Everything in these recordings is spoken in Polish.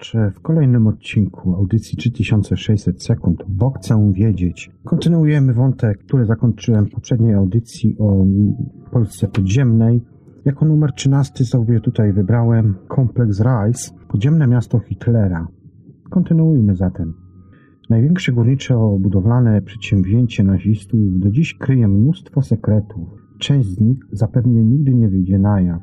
Słuchacze w kolejnym odcinku audycji 3600 sekund, bo chcę wiedzieć. Kontynuujemy wątek, który zakończyłem w poprzedniej audycji o Polsce podziemnej. Jako numer 13 sobie tutaj wybrałem kompleks Rise, podziemne miasto Hitlera. Kontynuujmy zatem. Największe górniczo-budowlane przedsięwzięcie nazistów do dziś kryje mnóstwo sekretów. Część z nich zapewne nigdy nie wyjdzie na jaw.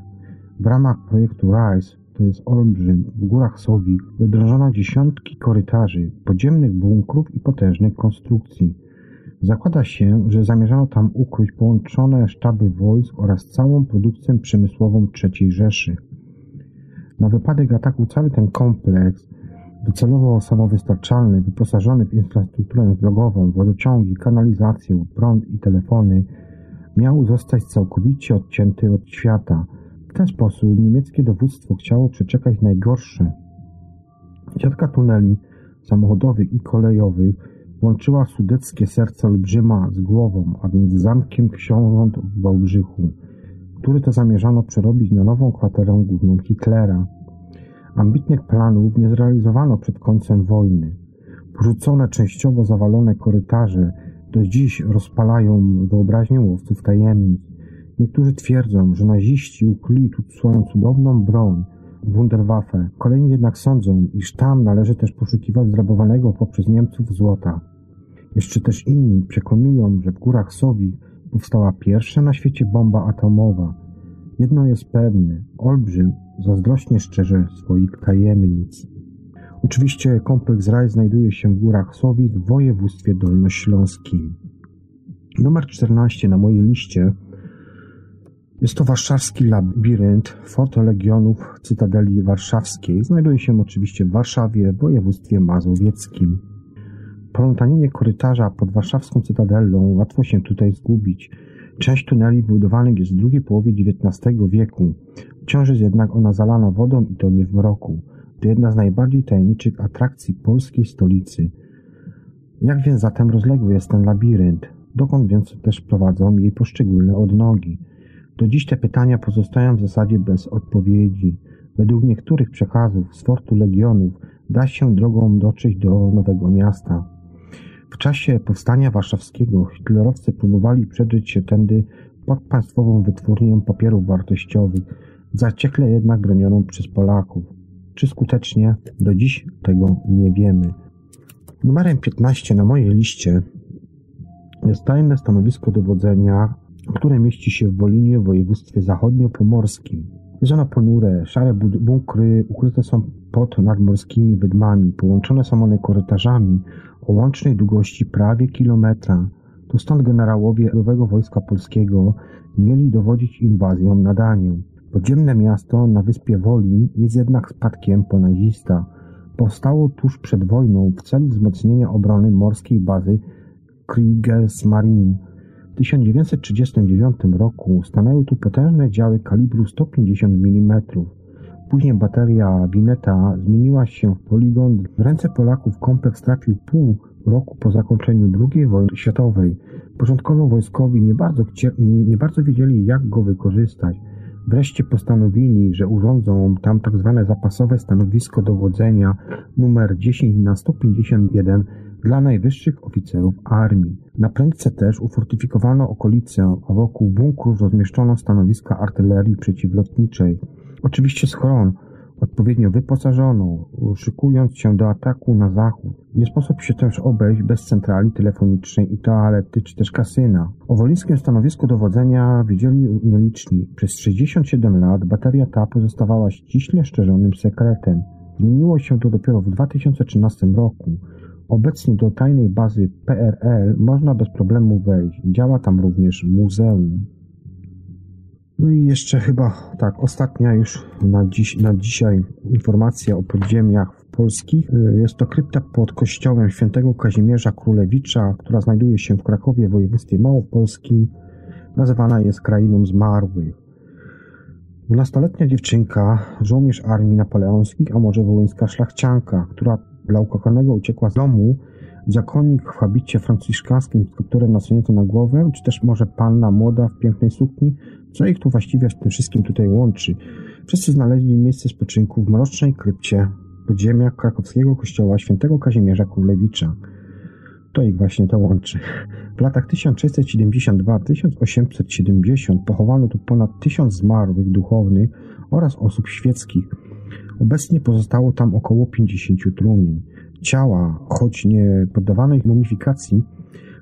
W ramach projektu Rise to jest olbrzym, w górach Sowi wydrążono dziesiątki korytarzy, podziemnych bunkrów i potężnych konstrukcji. Zakłada się, że zamierzano tam ukryć połączone sztaby wojsk oraz całą produkcję przemysłową III Rzeszy. Na wypadek ataku cały ten kompleks, docelowo samowystarczalny, wyposażony w infrastrukturę drogową, wodociągi, kanalizację, prąd i telefony, miał zostać całkowicie odcięty od świata – ten sposób niemieckie dowództwo chciało przeczekać najgorsze. Siatka tuneli samochodowych i kolejowych łączyła sudeckie serce olbrzyma z głową, a więc zamkiem książąt w Wałbrzychu, który to zamierzano przerobić na nową kwaterę główną Hitlera. Ambitnych planów nie zrealizowano przed końcem wojny. Porzucone, częściowo zawalone korytarze do dziś rozpalają wyobraźnię łowców tajemnic. Niektórzy twierdzą, że naziści ukryli tu swoją cudowną broń, Wunderwaffe. Kolejni jednak sądzą, iż tam należy też poszukiwać zrabowanego poprzez Niemców złota. Jeszcze też inni przekonują, że w górach Sowi powstała pierwsza na świecie bomba atomowa. Jedno jest pewne, olbrzym zazdrośnie szczerze swoich tajemnic. Oczywiście kompleks Raj znajduje się w górach Sowi w województwie dolnośląskim. Numer 14 na mojej liście jest to warszawski labirynt Fort Legionów Cytadeli Warszawskiej. Znajduje się oczywiście w Warszawie, w województwie mazowieckim. Plątaninie korytarza pod warszawską cytadelą łatwo się tutaj zgubić. Część tuneli wybudowanych jest w drugiej połowie XIX wieku. Wciąż jest jednak ona zalana wodą i to nie w mroku. To jedna z najbardziej tajemniczych atrakcji polskiej stolicy. Jak więc zatem rozległy jest ten labirynt? Dokąd więc też prowadzą jej poszczególne odnogi? Do dziś te pytania pozostają w zasadzie bez odpowiedzi. Według niektórych przekazów z fortu Legionów da się drogą dotrzeć do Nowego Miasta. W czasie powstania warszawskiego hitlerowcy próbowali przedrzeć się tędy pod państwową wytwórnię papierów wartościowych, zaciekle jednak bronioną przez Polaków. Czy skutecznie? Do dziś tego nie wiemy. Numerem 15 na mojej liście jest tajne stanowisko dowodzenia które mieści się w Wolinie w województwie zachodnio-pomorskim. Jest ono ponure, szare bunkry ukryte są pod nadmorskimi wydmami, połączone są one korytarzami o łącznej długości prawie kilometra. To stąd generałowie Ludowego Wojska Polskiego mieli dowodzić inwazją na Danię. Podziemne miasto na wyspie Wolin jest jednak spadkiem po nazista. Powstało tuż przed wojną w celu wzmocnienia obrony morskiej bazy Kriegsmarine. W 1939 roku stanęły tu potężne działy kalibru 150 mm. Później bateria Wineta zmieniła się w poligon. W ręce Polaków kompleks trafił pół roku po zakończeniu II wojny światowej. Początkowo wojskowi nie bardzo, nie bardzo wiedzieli, jak go wykorzystać. Wreszcie postanowili, że urządzą tam tak zwane zapasowe stanowisko dowodzenia numer 10 na 151 dla najwyższych oficerów armii. Na prędce też ufortyfikowano okolice, a wokół bunkrów rozmieszczono stanowiska artylerii przeciwlotniczej. Oczywiście schron, odpowiednio wyposażoną, szykując się do ataku na zachód. Nie sposób się też obejść bez centrali telefonicznej i toalety, czy też kasyna. O wolińskim stanowisku dowodzenia wiedzieli nieliczni. Przez 67 lat bateria ta pozostawała ściśle szczerzonym sekretem. Zmieniło się to dopiero w 2013 roku. Obecnie do tajnej bazy PRL można bez problemu wejść. Działa tam również muzeum. No i jeszcze chyba tak, ostatnia już na, dziś, na dzisiaj informacja o podziemiach polskich. Jest to krypta pod kościołem świętego Kazimierza Królewicza, która znajduje się w Krakowie, w województwie Małopolskim. Nazywana jest krainą zmarłych. Dwunastoletnia dziewczynka, żołnierz armii napoleońskich, a może wołyńska szlachcianka, która dla ukochanego uciekła z domu, zakonnik w habicie franciszkańskim z kapturem nasuniętym na głowę, czy też może panna młoda w pięknej sukni, co ich tu właściwie w tym wszystkim tutaj łączy? Wszyscy znaleźli miejsce spoczynku w mrocznej krypcie podziemia krakowskiego kościoła świętego Kazimierza Królewicza. To ich właśnie to łączy. W latach 1672-1870 pochowano tu ponad tysiąc zmarłych duchownych oraz osób świeckich. Obecnie pozostało tam około 50 trumien. Ciała, choć nie poddawano ich mumifikacji,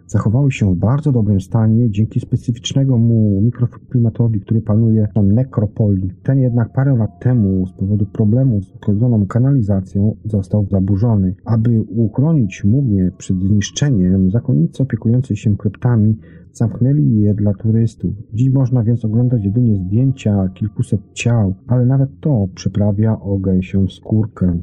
zachowały się w bardzo dobrym stanie dzięki specyficznemu mu mikroklimatowi, który panuje na nekropolii. Ten jednak parę lat temu z powodu problemów z uszkodzoną kanalizacją został zaburzony. Aby uchronić mumię przed zniszczeniem, zakonnicy opiekujący się kryptami zamknęli je dla turystów. Dziś można więc oglądać jedynie zdjęcia kilkuset ciał, ale nawet to przeprawia o gęsią skórkę.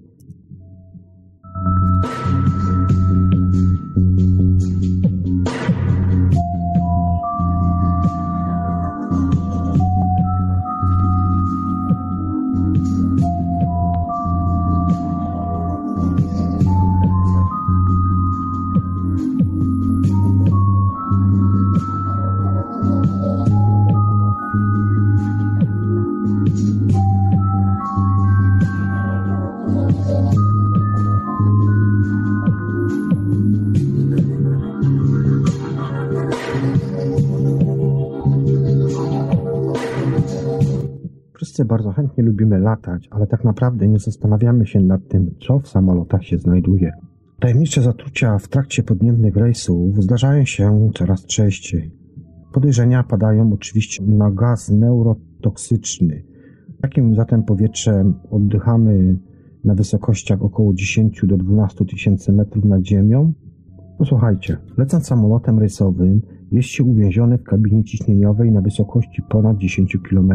Bardzo chętnie lubimy latać, ale tak naprawdę nie zastanawiamy się nad tym, co w samolotach się znajduje. Tajemnicze zatrucia w trakcie podniebnych rejsów zdarzają się coraz częściej. Podejrzenia padają oczywiście na gaz neurotoksyczny. Jakim zatem powietrzem oddychamy na wysokościach około 10 do 12 tysięcy metrów nad ziemią? Posłuchajcie, lecąc samolotem rejsowym jest się uwięziony w kabinie ciśnieniowej na wysokości ponad 10 km.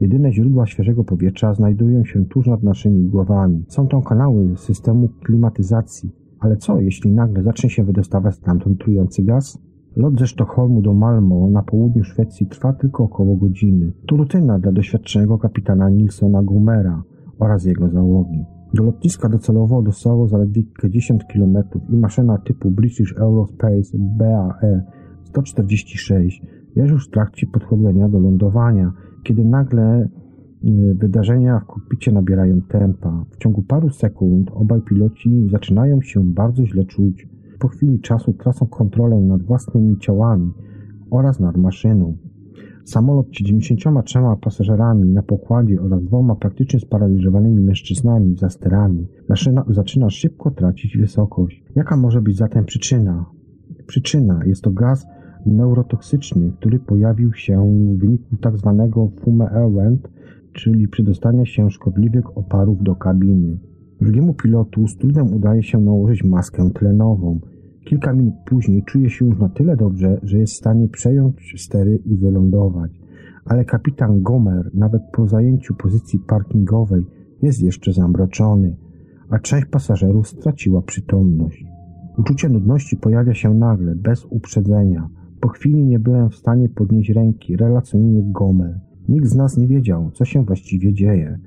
Jedyne źródła świeżego powietrza znajdują się tuż nad naszymi głowami. Są to kanały systemu klimatyzacji. Ale co, jeśli nagle zacznie się wydostawać stamtąd trujący gaz? Lot ze Sztokholmu do Malmo na południu Szwecji trwa tylko około godziny. To rutyna dla doświadczonego kapitana Nilsona Gumera oraz jego załogi. Do lotniska docelowo dostało zaledwie kilkadziesiąt kilometrów i maszyna typu British Aerospace BAE 146 jest już w trakcie podchodzenia do lądowania, kiedy nagle y, wydarzenia w kokpicie nabierają tempa. W ciągu paru sekund obaj piloci zaczynają się bardzo źle czuć. Po chwili czasu tracą kontrolę nad własnymi ciałami oraz nad maszyną. Samolot z 93 pasażerami na pokładzie oraz dwoma praktycznie sparaliżowanymi mężczyznami za sterami zaczyna szybko tracić wysokość. Jaka może być zatem przyczyna? Przyczyna jest to gaz neurotoksyczny, który pojawił się w wyniku tzw. Tak fume event, czyli przedostania się szkodliwych oparów do kabiny. Drugiemu pilotu z trudem udaje się nałożyć maskę tlenową. Kilka minut później czuje się już na tyle dobrze, że jest w stanie przejąć stery i wylądować. Ale kapitan Gomer, nawet po zajęciu pozycji parkingowej, jest jeszcze zamroczony, a część pasażerów straciła przytomność. Uczucie nudności pojawia się nagle, bez uprzedzenia. Po chwili nie byłem w stanie podnieść ręki, relacjonuje Gomer. Nikt z nas nie wiedział, co się właściwie dzieje.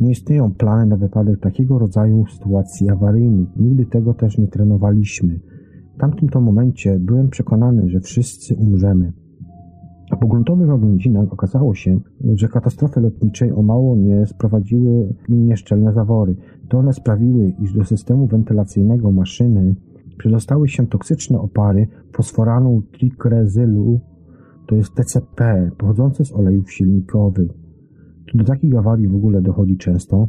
Nie istnieją plany na wypadek takiego rodzaju sytuacji awaryjnych. Nigdy tego też nie trenowaliśmy. W tamtym to momencie byłem przekonany, że wszyscy umrzemy. Po gruntowych oględzinach okazało się, że katastrofy lotniczej o mało nie sprowadziły nieszczelne zawory. To one sprawiły, iż do systemu wentylacyjnego maszyny przedostały się toksyczne opary fosforanu trikrezylu, to jest TCP, pochodzące z olejów silnikowych. Czy do takich awarii w ogóle dochodzi często?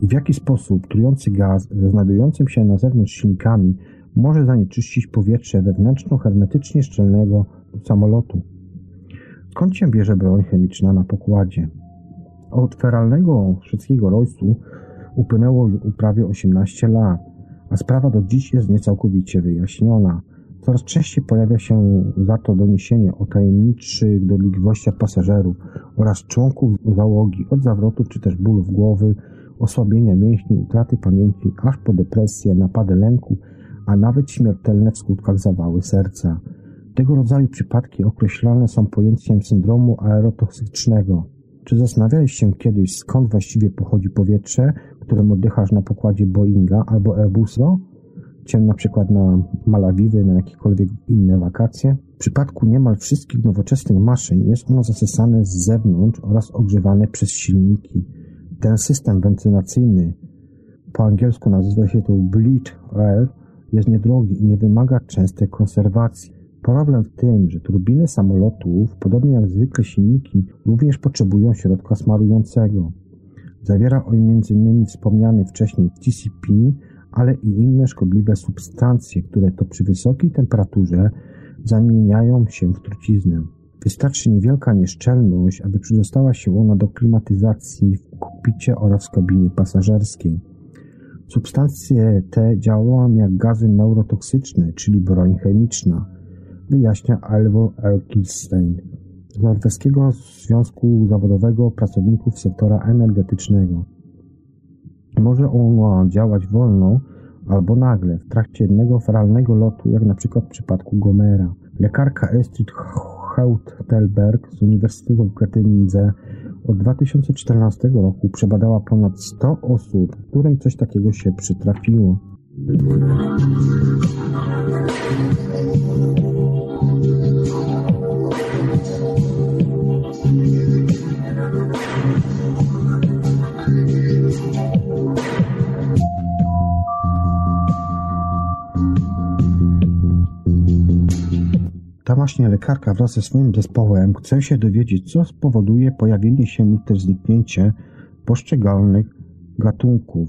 I w jaki sposób trujący gaz ze znajdującym się na zewnątrz silnikami może zanieczyścić powietrze wewnętrzno-hermetycznie szczelnego samolotu? Skąd się bierze broń chemiczna na pokładzie? Od feralnego szwedzkiego rojsu upłynęło prawie 18 lat, a sprawa do dziś jest niecałkowicie wyjaśniona. Coraz częściej pojawia się za to doniesienie o tajemniczych dolegliwościach pasażerów oraz członków załogi od zawrotów czy też bólów głowy, osłabienia mięśni, utraty pamięci, aż po depresję, napady lęku, a nawet śmiertelne w skutkach zawały serca. Tego rodzaju przypadki określane są pojęciem syndromu aerotoksycznego. Czy zastanawiałeś się kiedyś, skąd właściwie pochodzi powietrze, którym oddychasz na pokładzie Boeinga albo Airbusa? Cię na przykład na Malawiwy, na jakiekolwiek inne wakacje? W przypadku niemal wszystkich nowoczesnych maszyn jest ono zasysane z zewnątrz oraz ogrzewane przez silniki. Ten system wentylacyjny, po angielsku nazywa się to bleed air, jest niedrogi i nie wymaga częstej konserwacji. Problem w tym, że turbiny samolotów, podobnie jak zwykle silniki, również potrzebują środka smarującego. Zawiera on m.in. wspomniany wcześniej TCP, ale i inne szkodliwe substancje, które to przy wysokiej temperaturze zamieniają się w truciznę. Wystarczy niewielka nieszczelność, aby przydostała się ona do klimatyzacji w kokpicie oraz w kabinie pasażerskiej. Substancje te działają jak gazy neurotoksyczne, czyli broń chemiczna, wyjaśnia Alvor Erkilstein z Norweskiego Związku Zawodowego Pracowników Sektora Energetycznego. Może ona działać wolno albo nagle, w trakcie jednego feralnego lotu, jak na przykład w przypadku Gomera. Lekarka Estrid Hautelberg z Uniwersytetu w Göttingze od 2014 roku przebadała ponad 100 osób, którym coś takiego się przytrafiło. Ta właśnie lekarka wraz ze swoim zespołem chce się dowiedzieć, co spowoduje pojawienie się lub też zniknięcie poszczególnych gatunków.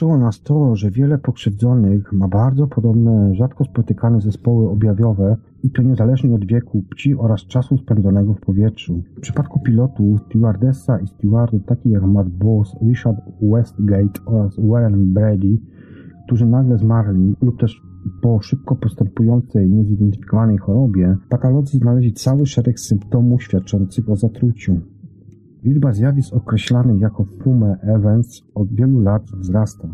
Zaskoczyło nas to, że wiele pokrzywdzonych ma bardzo podobne, rzadko spotykane zespoły objawiowe i to niezależnie od wieku, płci oraz czasu spędzonego w powietrzu. W przypadku pilotów, stewardessa i stewardów takich jak Matt Boss, Richard Westgate oraz Warren Brady, którzy nagle zmarli lub też po szybko postępującej, niezidentyfikowanej chorobie, patolodzy znaleźli cały szereg symptomów świadczących o zatruciu. Liczba zjawisk określanych jako fume events od wielu lat wzrasta.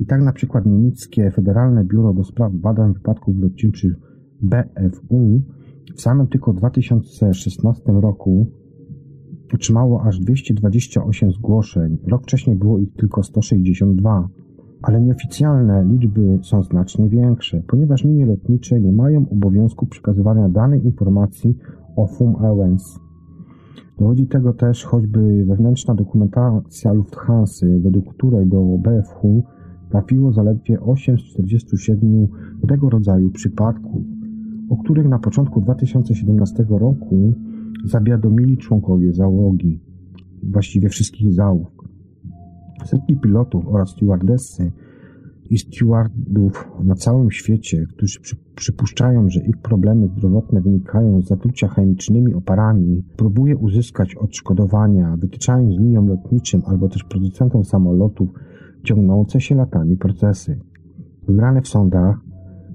I tak na przykład niemieckie Federalne Biuro do Spraw Badań Wypadków Lotniczych BFU w samym tylko 2016 roku otrzymało aż 228 zgłoszeń. Rok wcześniej było ich tylko 162. Ale nieoficjalne liczby są znacznie większe, ponieważ linie lotnicze nie mają obowiązku przekazywania danej informacji o FUM events. Dowodzi tego też choćby wewnętrzna dokumentacja Lufthansa, według której do BFH trafiło zaledwie 8 z 47 tego rodzaju przypadków, o których na początku 2017 roku zawiadomili członkowie załogi, właściwie wszystkich załóg. Setki pilotów oraz stewardessy i stewardów na całym świecie, którzy przy, przypuszczają, że ich problemy zdrowotne wynikają z zatrucia chemicznymi oparami, próbuje uzyskać odszkodowania, wytyczając liniom lotniczym albo też producentom samolotów ciągnące się latami procesy. Wygrane w sądach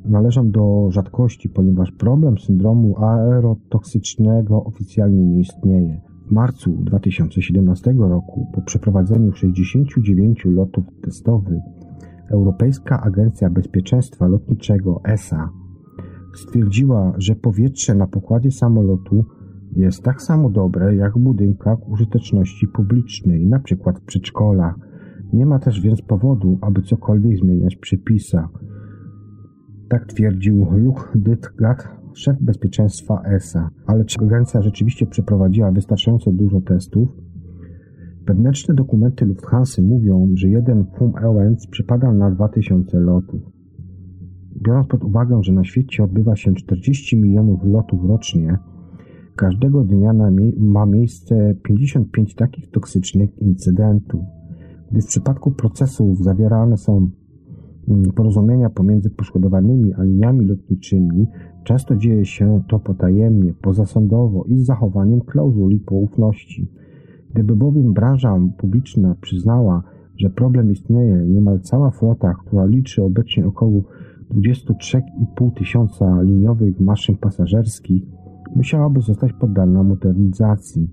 należą do rzadkości, ponieważ problem syndromu aerotoksycznego oficjalnie nie istnieje. W marcu 2017 roku, po przeprowadzeniu 69 lotów testowych, Europejska Agencja Bezpieczeństwa Lotniczego ESA stwierdziła, że powietrze na pokładzie samolotu jest tak samo dobre jak w budynkach użyteczności publicznej, np. w przedszkolach. Nie ma też więc powodu, aby cokolwiek zmieniać w. Tak twierdził Luch Dytgat, szef bezpieczeństwa ESA. Ale czy agencja rzeczywiście przeprowadziła wystarczająco dużo testów? Wewnętrzne dokumenty Lufthansa mówią, że jeden Fum Owens przypada na 2000 lotów. Biorąc pod uwagę, że na świecie odbywa się 40 milionów lotów rocznie, każdego dnia ma miejsce 55 takich toksycznych incydentów. Gdy w przypadku procesów zawierane są mm, porozumienia pomiędzy poszkodowanymi a liniami lotniczymi, często dzieje się to potajemnie, pozasądowo i z zachowaniem klauzuli poufności. Gdyby bowiem branża publiczna przyznała, że problem istnieje, niemal cała flota, która liczy obecnie około 23,5 tysiąca liniowych maszyn pasażerskich, musiałaby zostać poddana modernizacji.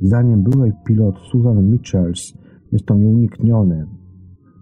Zdaniem byłej pilot Susan Michels jest to nieuniknione,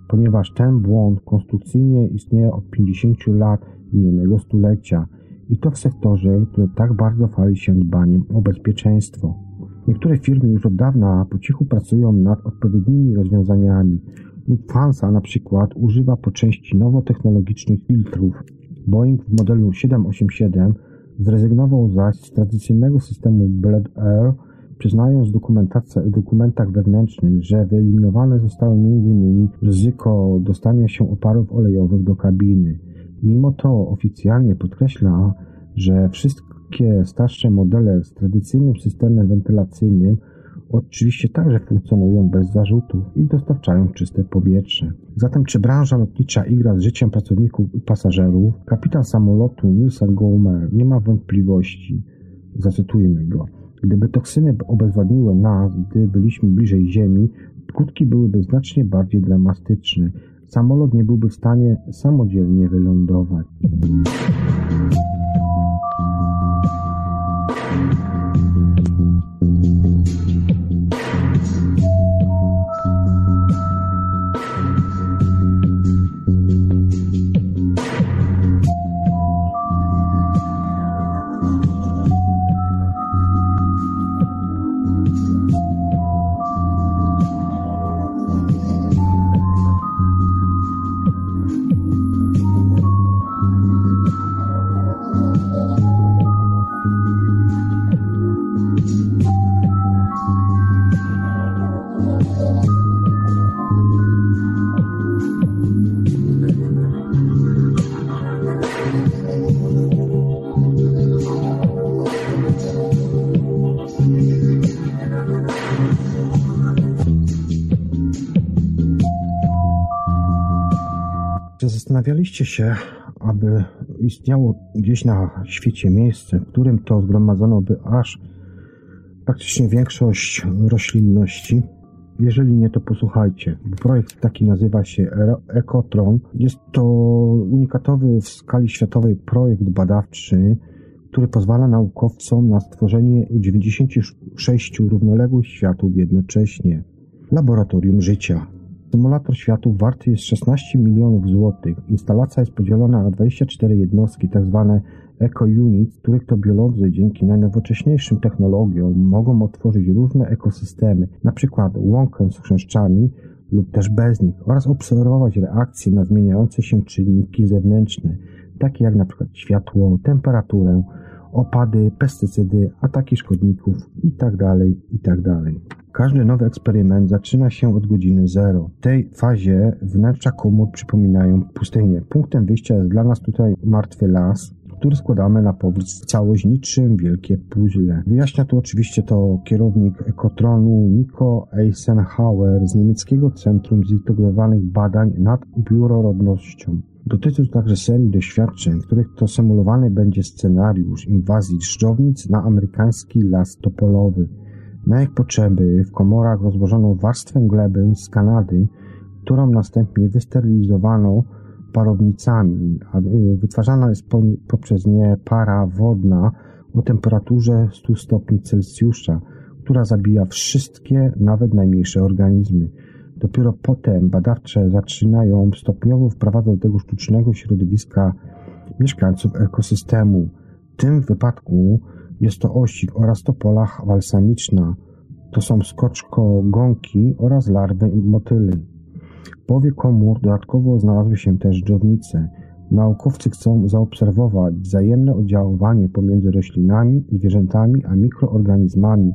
ponieważ ten błąd konstrukcyjnie istnieje od 50 lat minionego stulecia i to w sektorze, który tak bardzo chwali się dbaniem o bezpieczeństwo. Niektóre firmy już od dawna po cichu pracują nad odpowiednimi rozwiązaniami. Lufthansa na przykład używa po części nowotechnologicznych filtrów. Boeing w modelu 787 zrezygnował zaś z tradycyjnego systemu Blade Air, przyznając w dokumentach wewnętrznych, że wyeliminowane zostało m.in. ryzyko dostania się oparów olejowych do kabiny. Mimo to oficjalnie podkreśla, że wszystko Wszystkie starsze modele z tradycyjnym systemem wentylacyjnym oczywiście także funkcjonują bez zarzutów i dostarczają czyste powietrze. Zatem czy branża lotnicza igra z życiem pracowników i pasażerów? Kapitan samolotu Nielsen Gomer nie ma wątpliwości. Zacytujmy go. Gdyby toksyny obezwładniły nas, gdy byliśmy bliżej Ziemi, skutki byłyby znacznie bardziej dramatyczne. Samolot nie byłby w stanie samodzielnie wylądować. Zastanawialiście się, aby istniało gdzieś na świecie miejsce, w którym to zgromadzono by aż praktycznie większość roślinności. Jeżeli nie, to posłuchajcie. Projekt taki nazywa się Ekotron. Jest to unikatowy w skali światowej projekt badawczy, który pozwala naukowcom na stworzenie 96 równoległych światów jednocześnie. Laboratorium życia. Symulator światów warty jest 16 milionów złotych. Instalacja jest podzielona na 24 jednostki, tzw. Tak eco-units, których to biolodzy dzięki najnowocześniejszym technologiom mogą otworzyć różne ekosystemy, np. łąkę z chrzęszczami lub też bez nich oraz obserwować reakcje na zmieniające się czynniki zewnętrzne, takie jak np. światło, temperaturę, opady, pestycydy, ataki szkodników itd. itd. Każdy nowy eksperyment zaczyna się od godziny zero. W tej fazie wnętrza komór przypominają pustynię. Punktem wyjścia jest dla nas tutaj martwy las, który składamy na powrót całość niczym wielkie puzzle. Wyjaśnia to oczywiście to kierownik Ekotronu Nico Eisenhower z niemieckiego Centrum Zintegrowanych Badań nad Bioróżnorodnością. Dotyczy także serii doświadczeń, w których to symulowany będzie scenariusz inwazji dżdżownic na amerykański las topolowy. Na ich potrzeby w komorach rozłożono warstwę gleby z Kanady, którą następnie wysterylizowano parownicami, y, wytwarzana jest poprzez nie para wodna o temperaturze 100 stopni Celsjusza, która zabija wszystkie, nawet najmniejsze organizmy. Dopiero potem badawcze zaczynają stopniowo wprowadzać do tego sztucznego środowiska mieszkańców ekosystemu. W tym wypadku jest to osik oraz topola balsamiczna. To są skoczko gąki oraz larwy motyly. W połowie komór dodatkowo znalazły się też dżownice. Naukowcy chcą zaobserwować wzajemne oddziaływanie pomiędzy roślinami, zwierzętami a mikroorganizmami,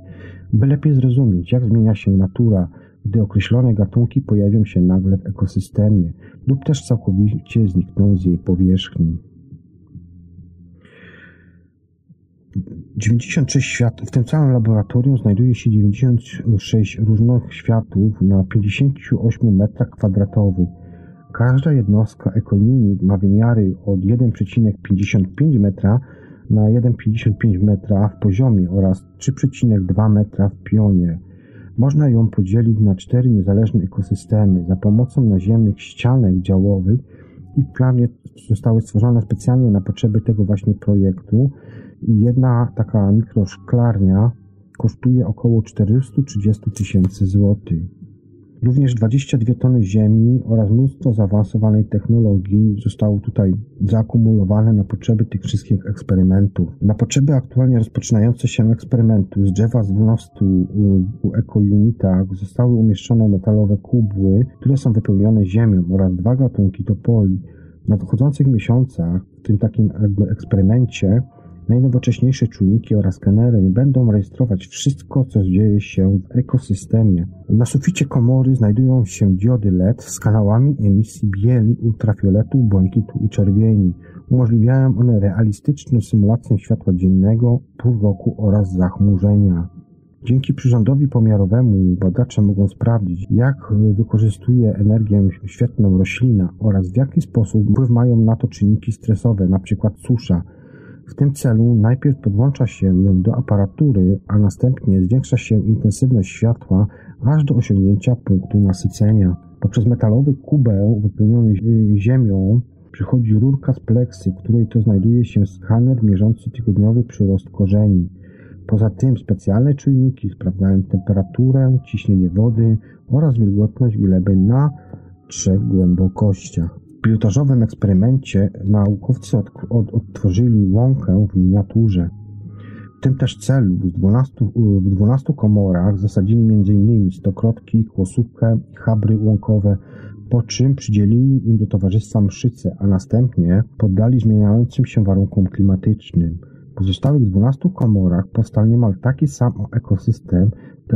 by lepiej zrozumieć, jak zmienia się natura, gdy określone gatunki pojawią się nagle w ekosystemie lub też całkowicie znikną z jej powierzchni. 96 światów. W tym całym laboratorium znajduje się 96 różnych światów na 58 metrach kwadratowych. Każda jednostka EcoUnit ma wymiary od 1,55 metra na 1,55 metra w poziomie oraz 3,2 metra w pionie. Można ją podzielić na cztery niezależne ekosystemy za pomocą naziemnych ścianek działowych i planie zostały stworzone specjalnie na potrzeby tego właśnie projektu. Jedna taka mikroszklarnia kosztuje około 430 tysięcy złotych. Również 22 tony ziemi oraz mnóstwo zaawansowanej technologii zostało tutaj zaakumulowane na potrzeby tych wszystkich eksperymentów. Na potrzeby aktualnie rozpoczynające się eksperymentu z drzewa z 12 ekounitach zostały umieszczone metalowe kubły, które są wypełnione ziemią oraz dwa gatunki topoli. W nadchodzących miesiącach w tym takim eksperymencie Najnowocześniejsze czujniki oraz skenery będą rejestrować wszystko, co dzieje się w ekosystemie. Na suficie komory znajdują się diody LED z kanałami emisji bieli, ultrafioletu, błękitu i czerwieni. Umożliwiają one realistyczną symulację światła dziennego, pół roku oraz zachmurzenia. Dzięki przyrządowi pomiarowemu badacze mogą sprawdzić, jak wykorzystuje energię świetlną roślina oraz w jaki sposób wpływ mają na to czynniki stresowe, np. susza, w tym celu najpierw podłącza się ją do aparatury, a następnie zwiększa się intensywność światła aż do osiągnięcia punktu nasycenia. Poprzez metalowy kubeł wypełniony ziemią przychodzi rurka z pleksy, w której to znajduje się skaner mierzący tygodniowy przyrost korzeni. Poza tym specjalne czujniki sprawdzają temperaturę, ciśnienie wody oraz wilgotność gleby na trzech głębokościach pilotażowym eksperymencie naukowcy od, od, odtworzyli łąkę w miniaturze. W tym też celu w 12, w 12 komorach zasadzili m.in. stokrotki, kłosówkę i chabry łąkowe, po czym przydzielili im do towarzystwa mszyce, a następnie poddali zmieniającym się warunkom klimatycznym. W pozostałych 12 komorach powstał niemal taki sam ekosystem,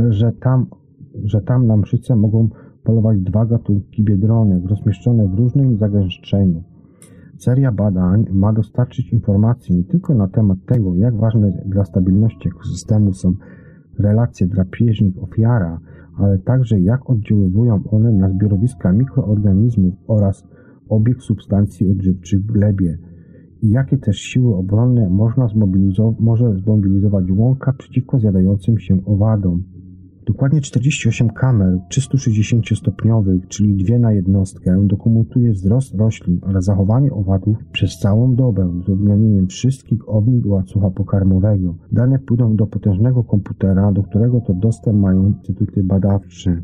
że tam, że tam na mszyce mogą polować dwa gatunki biedronek rozmieszczone w różnym zagęszczeniu. Seria badań ma dostarczyć informacji nie tylko na temat tego, jak ważne dla stabilności ekosystemu są relacje drapieżnik-ofiara, ale także jak oddziaływują one na zbiorowiska mikroorganizmów oraz obieg substancji odżywczych w glebie i jakie też siły obronne można zmobilizow- może zmobilizować łąka przeciwko zjadającym się owadom. Dokładnie 48 kamer 360-stopniowych, czyli dwie na jednostkę, dokumentuje wzrost roślin oraz zachowanie owadów przez całą dobę z uwzględnieniem wszystkich ogniw łańcucha pokarmowego. Dane pójdą do potężnego komputera, do którego to dostęp mają instytuty badawcze.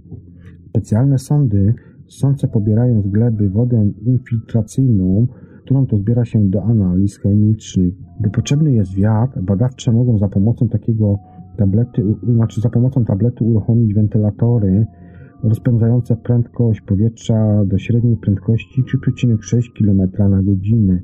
Specjalne sondy sące pobierają z gleby wodę infiltracyjną, którą to zbiera się do analiz chemicznych. Gdy potrzebny jest wiatr, badawcze mogą za pomocą takiego tablety, znaczy za pomocą tabletu uruchomić wentylatory rozpędzające prędkość powietrza do średniej prędkości 3,6 km na godzinę.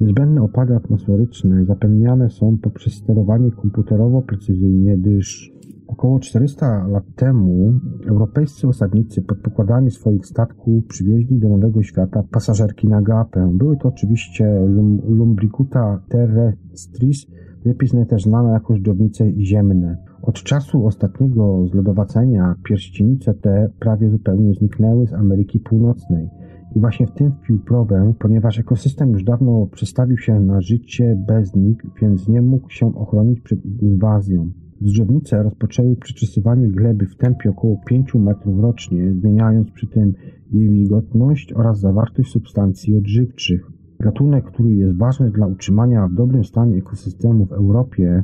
Niezbędne opady atmosferyczne zapewniane są poprzez sterowanie komputerowo precyzyjnie, gdyż Około 400 lat temu europejscy osadnicy pod pokładami swoich statków przywieźli do Nowego Świata pasażerki na gapę. Były to oczywiście Lumbricuta terrestris, lepiej też znane jako żdżownice ziemne. Od czasu ostatniego zlodowacenia pierścienice te prawie zupełnie zniknęły z Ameryki Północnej. I właśnie w tym wpił problem, ponieważ ekosystem już dawno przestawił się na życie bez nich, więc nie mógł się ochronić przed inwazją. Drzewnice rozpoczęły przeczesywanie gleby w tempie około 5 metrów rocznie, zmieniając przy tym jej wilgotność oraz zawartość substancji odżywczych. Gatunek, który jest ważny dla utrzymania w dobrym stanie ekosystemu w Europie,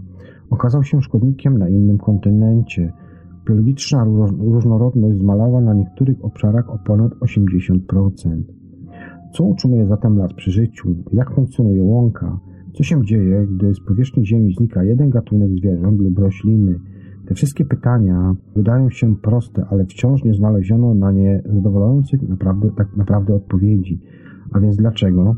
okazał się szkodnikiem na innym kontynencie. Biologiczna różnorodność zmalała na niektórych obszarach o ponad 80%. Co utrzymuje zatem las przy życiu? Jak funkcjonuje łąka? Co się dzieje, gdy z powierzchni Ziemi znika jeden gatunek zwierząt lub rośliny? Te wszystkie pytania wydają się proste, ale wciąż nie znaleziono na nie zadowalających naprawdę, tak naprawdę odpowiedzi. A więc dlaczego?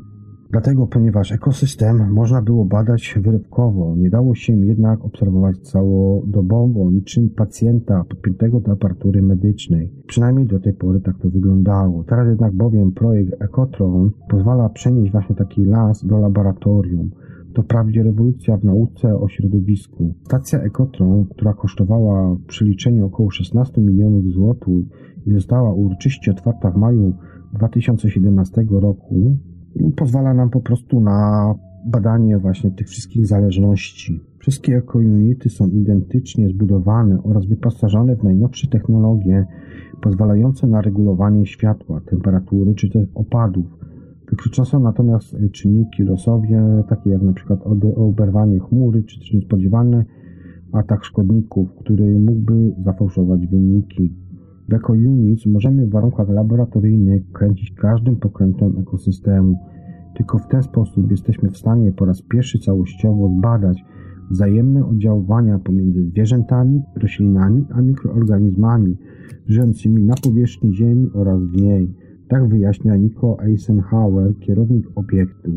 Dlatego, ponieważ ekosystem można było badać wyrobkowo, nie dało się jednak obserwować całodobowo, niczym pacjenta podpiętego do aparatury medycznej. Przynajmniej do tej pory tak to wyglądało. Teraz jednak bowiem projekt Ecotron pozwala przenieść właśnie taki las do laboratorium. To wprawdzie rewolucja w nauce o środowisku. Stacja Ecotron, która kosztowała w przeliczeniu około 16 milionów złotych i została uroczyście otwarta w maju 2017 roku, pozwala nam po prostu na badanie właśnie tych wszystkich zależności. Wszystkie ekounity są identycznie zbudowane oraz wyposażone w najnowsze technologie pozwalające na regulowanie światła, temperatury czy też opadów. Wykluczone są natomiast czynniki losowe, takie jak przykład oberwanie chmury czy też niespodziewany atak szkodników, który mógłby zafałszować wyniki. W EcoUnits możemy w warunkach laboratoryjnych kręcić każdym pokrętem ekosystemu. Tylko w ten sposób jesteśmy w stanie po raz pierwszy całościowo zbadać wzajemne oddziaływania pomiędzy zwierzętami, roślinami a mikroorganizmami żyjącymi na powierzchni Ziemi oraz w niej. Tak wyjaśnia Nico Eisenhower, kierownik obiektu.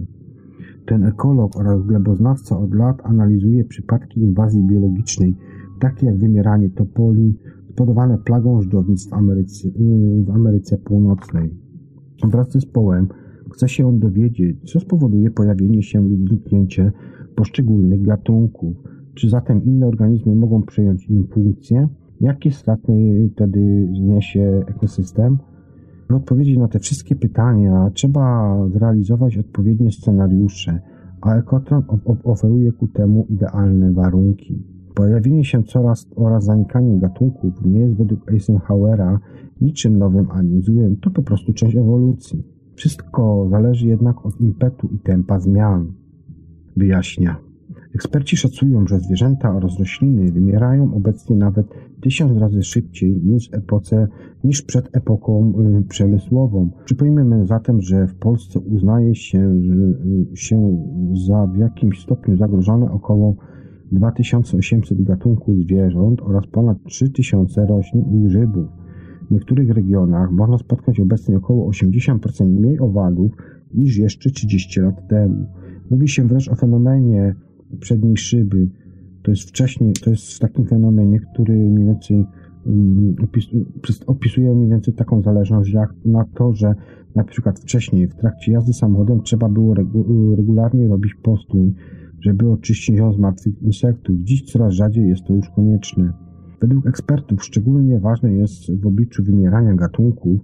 Ten ekolog oraz gleboznawca od lat analizuje przypadki inwazji biologicznej, takie jak wymieranie topoli, spowodowane plagą żdżownic w Ameryce, w Ameryce Północnej. Wraz z zespołem chce się on dowiedzieć, co spowoduje pojawienie się lub zniknięcie poszczególnych gatunków. Czy zatem inne organizmy mogą przejąć im funkcję? Jakie straty wtedy zniesie ekosystem? By odpowiedzieć na te wszystkie pytania, trzeba zrealizować odpowiednie scenariusze, a Ekotron oferuje ku temu idealne warunki. Pojawienie się coraz oraz zanikanie gatunków nie jest według Eisenhowera niczym nowym ani złym, to po prostu część ewolucji. Wszystko zależy jednak od impetu i tempa zmian, wyjaśnia. Eksperci szacują, że zwierzęta oraz rośliny wymierają obecnie nawet tysiąc razy szybciej niż, epoce, niż przed epoką y, przemysłową. Przypomnijmy zatem, że w Polsce uznaje się, y, się za w jakimś stopniu zagrożone około 2800 gatunków zwierząt oraz ponad 3000 roślin i grzybów. W niektórych regionach można spotkać obecnie około 80% mniej owadów niż jeszcze 30 lat temu. Mówi się wręcz o fenomenie przedniej szyby. To jest wcześniej, to jest w takim fenomenie, który mniej więcej um, opisuje mniej więcej taką zależność jak na to, że na przykład wcześniej w trakcie jazdy samochodem trzeba było regu regularnie robić postój, żeby oczyścić ją z martwych insektów. Dziś coraz rzadziej jest to już konieczne. Według ekspertów szczególnie ważne jest w obliczu wymierania gatunków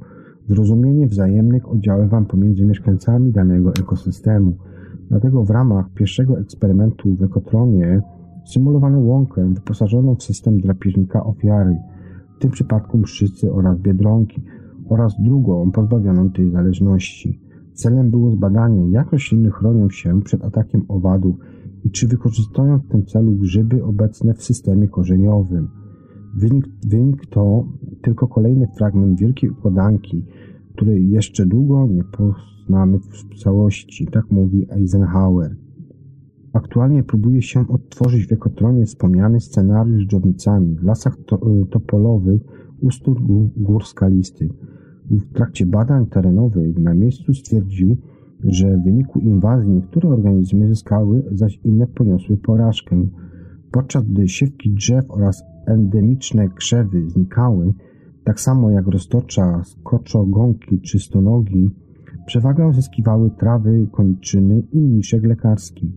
zrozumienie wzajemnych oddziaływań pomiędzy mieszkańcami danego ekosystemu. Dlatego w ramach pierwszego eksperymentu w Ekotronie symulowano łąkę wyposażoną w system drapieżnika ofiary, w tym przypadku mszczycy oraz biedronki, oraz drugą pozbawioną tej zależności. Celem było zbadanie, jak rośliny chronią się przed atakiem owadów i czy wykorzystują w tym celu grzyby obecne w systemie korzeniowym. Wynik, wynik to tylko kolejny fragment wielkiej układanki, której jeszcze długo nie poznamy w całości, tak mówi Eisenhower. Aktualnie próbuje się odtworzyć w Ekotronie wspomniany scenariusz z dżownicami w lasach to, topolowych u stóp gór skalistych. W trakcie badań terenowych na miejscu stwierdził, że w wyniku inwazji niektóre organizmy zyskały, zaś inne poniosły porażkę podczas gdy siewki drzew oraz endemiczne krzewy znikały, tak samo jak roztocza, skoczogonki czy stonogi, przewagę zyskiwały trawy, koniczyny i mniszek lekarski.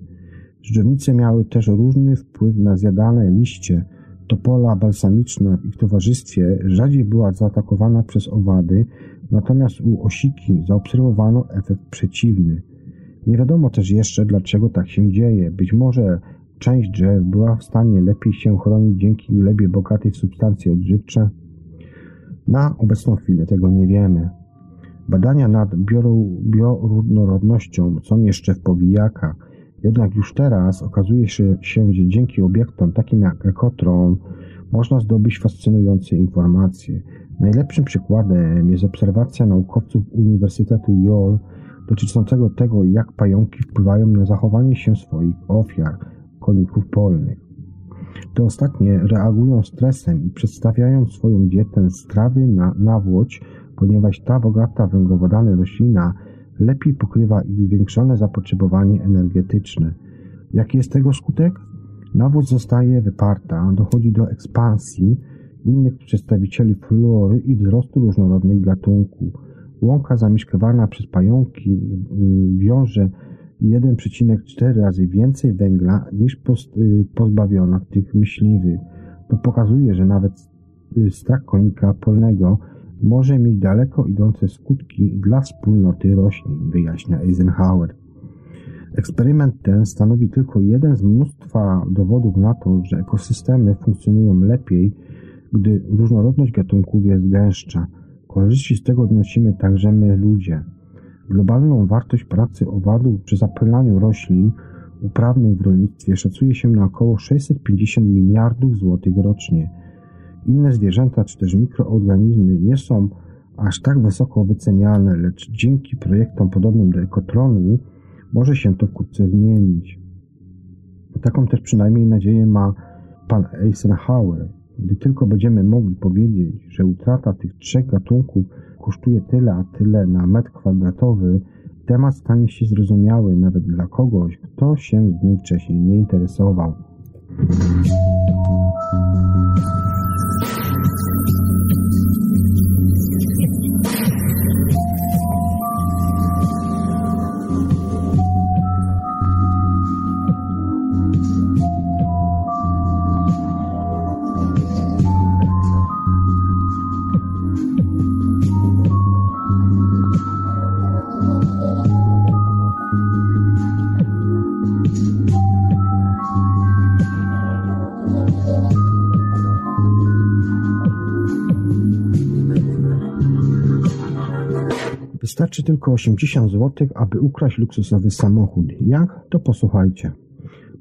Dżdżownice miały też różny wpływ na zjadane liście. Topola balsamiczna w ich towarzystwie rzadziej była zaatakowana przez owady, natomiast u osiki zaobserwowano efekt przeciwny. Nie wiadomo też jeszcze, dlaczego tak się dzieje. Być może część drzew była w stanie lepiej się chronić dzięki glebie bogatej w substancje odżywcze. Na obecną chwilę tego nie wiemy. Badania nad bioróżnorodnością są jeszcze w powijakach, jednak już teraz okazuje się, że dzięki obiektom takim jak ekotron można zdobyć fascynujące informacje. Najlepszym przykładem jest obserwacja naukowców Uniwersytetu Yale dotyczącego tego, jak pająki wpływają na zachowanie się swoich ofiar, koników polnych. Te ostatnie reagują stresem i przedstawiają swoją dietę strawy na nawłoć, ponieważ ta bogata węglowodany roślina lepiej pokrywa ich zwiększone zapotrzebowanie energetyczne. Jaki jest tego skutek? Nawóz zostaje wyparta, dochodzi do ekspansji innych przedstawicieli flory i wzrostu różnorodnych gatunków. Łąka zamieszkiwana przez pająki y, wiąże 1,4 razy więcej węgla niż y, pozbawiona tych myśliwych. To pokazuje, że nawet y, strach konika polnego może mieć daleko idące skutki dla wspólnoty roślin, wyjaśnia Eisenhower. Eksperyment ten stanowi tylko jeden z mnóstwa dowodów na to, że ekosystemy funkcjonują lepiej, gdy różnorodność gatunków jest gęstsza. Korzyści z tego odnosimy także my ludzie. Globalną wartość pracy owadów przy zapylaniu roślin uprawnych w rolnictwie szacuje się na około 650 miliardów złotych rocznie. Inne zwierzęta czy też mikroorganizmy nie są aż tak wysoko wyceniane, lecz dzięki projektom podobnym do Ekotronu może się to wkrótce zmienić. Taką też przynajmniej nadzieję ma pan Eisenhower. Gdy tylko będziemy mogli powiedzieć, że utrata tych trzech gatunków kosztuje tyle a tyle na metr kwadratowy, temat stanie się zrozumiały nawet dla kogoś, kto się z nim wcześniej nie interesował. Wystarczy tylko 80 zł, aby ukraść luksusowy samochód. Jak? To posłuchajcie.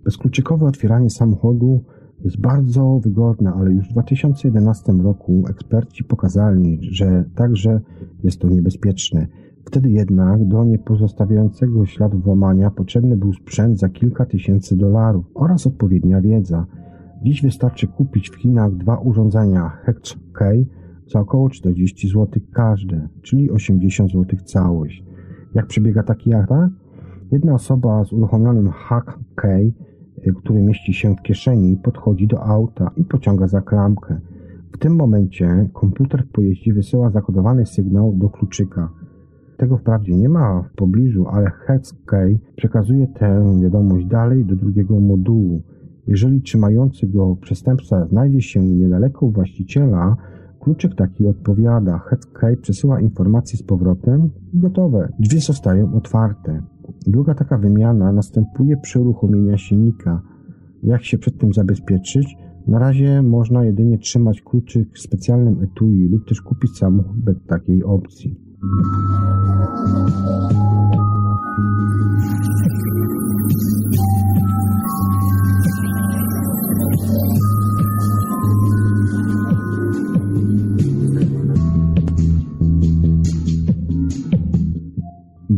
Bezkluczykowe otwieranie samochodu jest bardzo wygodne, ale już w 2011 roku eksperci pokazali, że także jest to niebezpieczne. Wtedy jednak do niepozostawiającego śladu włamania potrzebny był sprzęt za kilka tysięcy dolarów oraz odpowiednia wiedza. Dziś wystarczy kupić w Chinach dwa urządzenia HEX-K za około 40 zł każde, czyli 80 zł całość. Jak przebiega taki atak? Jedna osoba z uruchomionym hack key, który mieści się w kieszeni, podchodzi do auta i pociąga za klamkę. W tym momencie komputer w pojeździe wysyła zakodowany sygnał do kluczyka. Tego wprawdzie nie ma w pobliżu, ale Key przekazuje tę wiadomość dalej do drugiego modułu. Jeżeli trzymający go przestępca znajdzie się niedaleko właściciela, Kluczyk taki odpowiada, Headkey przesyła informacje z powrotem gotowe. Drzwi zostają otwarte. Druga taka wymiana następuje przy uruchomieniu silnika. Jak się przed tym zabezpieczyć? Na razie można jedynie trzymać kluczyk w specjalnym etui lub też kupić samochód bez takiej opcji.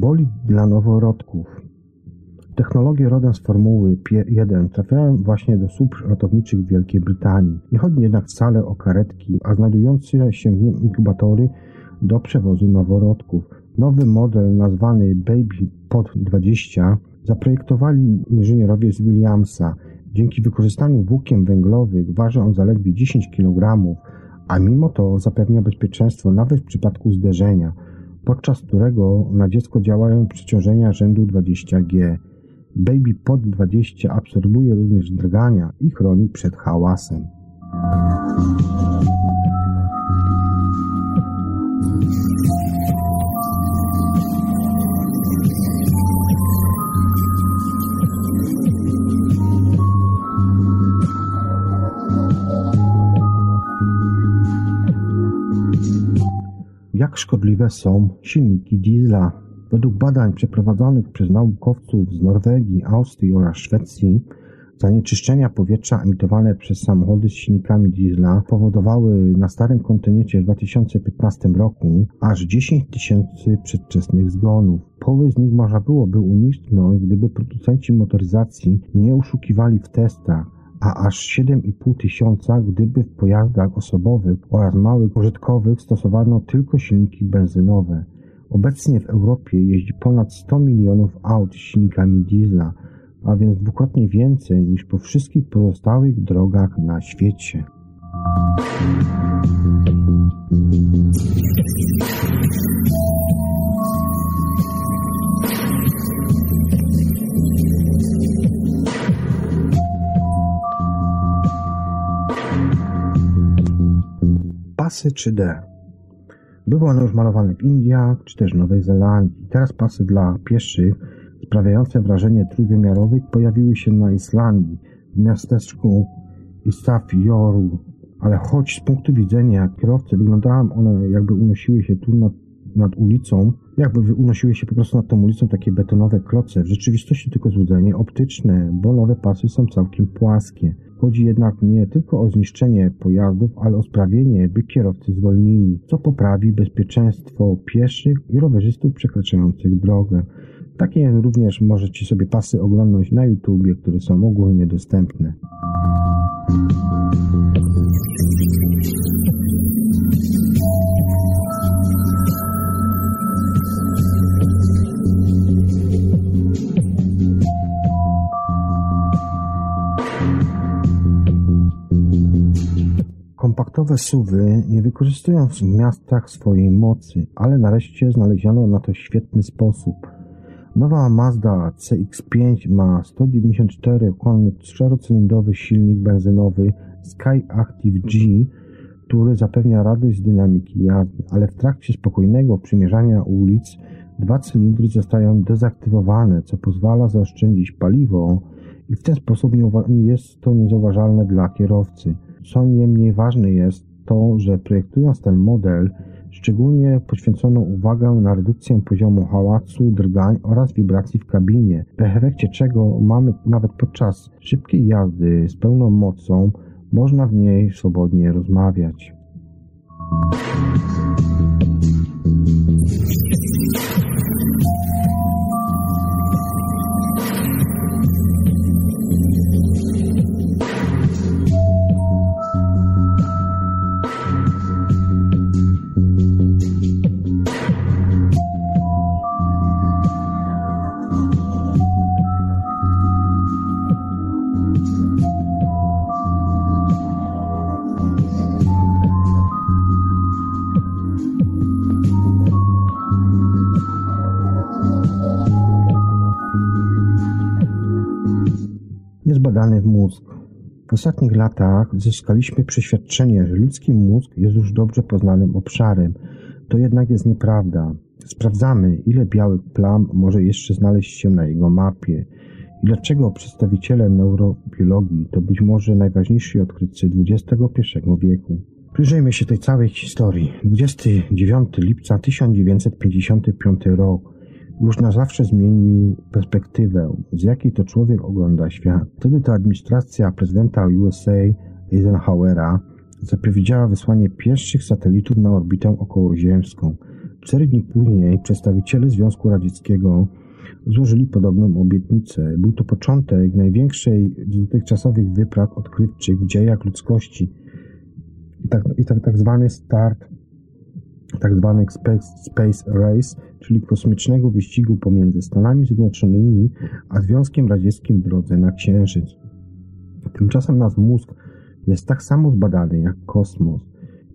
Bolid dla noworodków. Technologie rodem z Formuły 1 trafiają właśnie do służb ratowniczych w Wielkiej Brytanii. Nie chodzi jednak wcale o karetki, a znajdujące się w nim inkubatory do przewozu noworodków. Nowy model nazwany Baby Pod 20 zaprojektowali inżynierowie z Williamsa. Dzięki wykorzystaniu włókien węglowych waży on zaledwie 10 kg, a mimo to zapewnia bezpieczeństwo nawet w przypadku zderzenia, podczas którego na dziecko działają przeciążenia rzędu 20G. Baby pod 20 absorbuje również drgania i chroni przed hałasem. Jak szkodliwe są silniki diesla? Według badań przeprowadzonych przez naukowców z Norwegii, Austrii oraz Szwecji, zanieczyszczenia powietrza emitowane przez samochody z silnikami diesla powodowały na starym kontynencie w 2015 roku aż 10 tysięcy przedwczesnych zgonów. Połowę z nich można byłoby uniknąć, gdyby producenci motoryzacji nie oszukiwali w testach a aż 7,5 tysiąca, gdyby w pojazdach osobowych oraz małych użytkowych stosowano tylko silniki benzynowe. Obecnie w Europie jeździ ponad 100 milionów aut silnikami diesla, a więc dwukrotnie więcej niż po wszystkich pozostałych drogach na świecie. Pasy 3D. Były one już malowane w Indiach czy też Nowej Zelandii. Teraz pasy dla pieszych sprawiające wrażenie trójwymiarowych pojawiły się na Islandii, w miasteczku Istafjordu. Ale choć z punktu widzenia kierowcy wyglądały one jakby unosiły się tu nad, nad ulicą, jakby unosiły się po prostu nad tą ulicą takie betonowe kloce. W rzeczywistości tylko złudzenie optyczne, bo nowe pasy są całkiem płaskie. Chodzi jednak nie tylko o zniszczenie pojazdów, ale o sprawienie, by kierowcy zwolnili, co poprawi bezpieczeństwo pieszych i rowerzystów przekraczających drogę. Takie również możecie sobie pasy oglądać na YouTube, które są ogólnie dostępne. Kompaktowe suwy nie wykorzystują w miastach swojej mocy, ale nareszcie znaleziono na to świetny sposób. Nowa Mazda CX-5 ma 194-konny czterocylindrowy silnik benzynowy Sky Active G, który zapewnia radość z dynamiki jazdy, ale w trakcie spokojnego przymierzania ulic dwa cylindry zostają dezaktywowane, co pozwala zaoszczędzić paliwo i w ten sposób jest to niezauważalne dla kierowcy. Co niemniej ważne jest to, że projektując ten model, szczególnie poświęcono uwagę na redukcję poziomu hałasu, drgań oraz wibracji w kabinie, w efekcie czego mamy nawet podczas szybkiej jazdy z pełną mocą, można w niej swobodnie rozmawiać. Niezbadany mózg. W ostatnich latach zyskaliśmy przeświadczenie, że ludzki mózg jest już dobrze poznanym obszarem. To jednak jest nieprawda. Sprawdzamy, ile białych plam może jeszcze znaleźć się na jego mapie. I dlaczego przedstawiciele neurobiologii to być może najważniejsi odkrywcy XXI wieku. Przyjrzyjmy się tej całej historii. 29 lipca 1955 rok już na zawsze zmienił perspektywę, z jakiej to człowiek ogląda świat. Wtedy to administracja prezydenta USA Eisenhowera zapowiedziała wysłanie pierwszych satelitów na orbitę okołoziemską. Cztery dni później przedstawiciele Związku Radzieckiego złożyli podobną obietnicę. Był to początek największej z dotychczasowych wypraw odkrywczych w dziejach ludzkości i tak, i tak, tak zwany start tak zwanych Space Race, czyli kosmicznego wyścigu pomiędzy Stanami Zjednoczonymi a Związkiem Radzieckim w drodze na Księżyc. Tymczasem nasz mózg jest tak samo zbadany jak kosmos.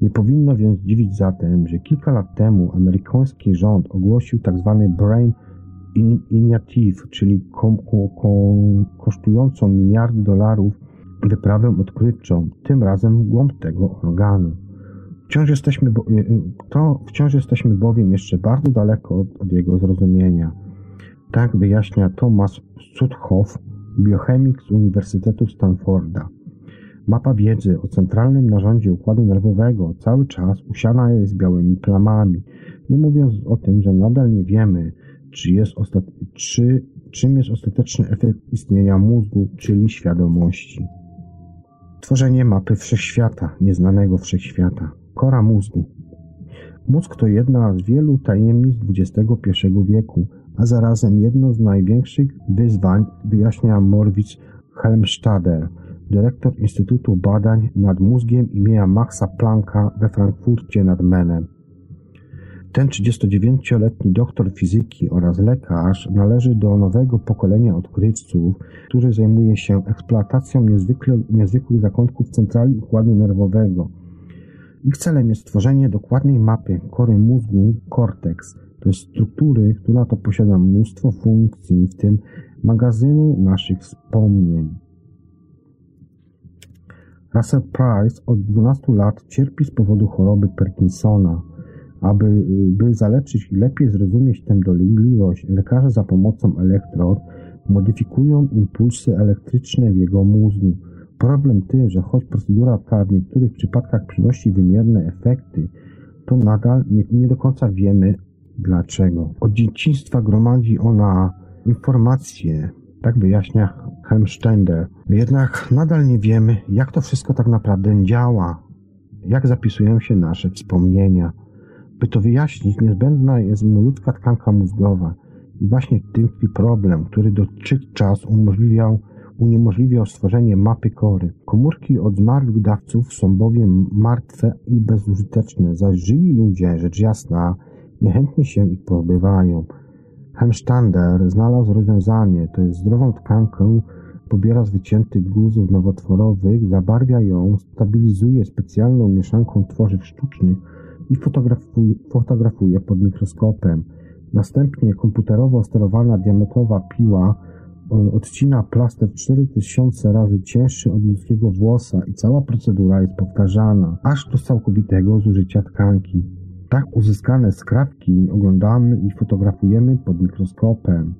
Nie powinno więc dziwić zatem, że kilka lat temu amerykański rząd ogłosił tzw. Tak Brain Initiative, czyli kosztującą miliardy dolarów wyprawę odkrywczą, tym razem w głąb tego organu. Wciąż jesteśmy, y, y, to wciąż jesteśmy bowiem jeszcze bardzo daleko od, od jego zrozumienia. Tak wyjaśnia Thomas Sudhoff, biochemik z Uniwersytetu Stanforda. Mapa wiedzy o centralnym narządzie układu nerwowego cały czas usiana jest białymi plamami, nie mówiąc o tym, że nadal nie wiemy, czy jest czy, czym jest ostateczny efekt istnienia mózgu, czyli świadomości. Tworzenie mapy wszechświata, nieznanego wszechświata. Kora mózgu. Mózg to jedna z wielu tajemnic XXI wieku, a zarazem jedno z największych wyzwań, wyjaśnia Morwitz Helmstader, dyrektor Instytutu Badań nad Mózgiem imienia Maxa Plancka we Frankfurcie nad Menem. Ten 39-letni doktor fizyki oraz lekarz należy do nowego pokolenia odkrywców, który zajmuje się eksploatacją niezwykłych zakątków centrali układu nerwowego. Ich celem jest stworzenie dokładnej mapy kory mózgu cortex, to jest struktury, która to posiada mnóstwo funkcji, w tym magazynu naszych wspomnień. Russell Price od 12 lat cierpi z powodu choroby Parkinsona. Aby by zaleczyć i lepiej zrozumieć tę dolegliwość, lekarze za pomocą elektrod modyfikują impulsy elektryczne w jego mózgu. Problem tym, że choć procedura ta w niektórych przypadkach przynosi wymierne efekty, to nadal nie, nie do końca wiemy dlaczego. Od dzieciństwa gromadzi ona informacje, tak wyjaśnia Helmstender. Jednak nadal nie wiemy, jak to wszystko tak naprawdę działa, jak zapisują się nasze wspomnienia. By to wyjaśnić, niezbędna jest mu ludzka tkanka mózgowa. I właśnie w tym tkwi problem, który dotychczas umożliwiał, uniemożliwiał stworzenie mapy kory. Komórki od zmarłych dawców są bowiem martwe i bezużyteczne, zaś żywi ludzie, rzecz jasna, niechętnie się ich pozbywają. Hemstander znalazł rozwiązanie, to jest zdrową tkankę pobiera z wyciętych guzów nowotworowych, zabarwia ją, stabilizuje specjalną mieszanką tworzyw sztucznych i fotografuje, fotografuje pod mikroskopem. Następnie komputerowo sterowana diametrowa piła odcina plaster 4000 razy cięższy od ludzkiego włosa i cała procedura jest powtarzana, aż do całkowitego zużycia tkanki. Tak uzyskane skrawki oglądamy i fotografujemy pod mikroskopem.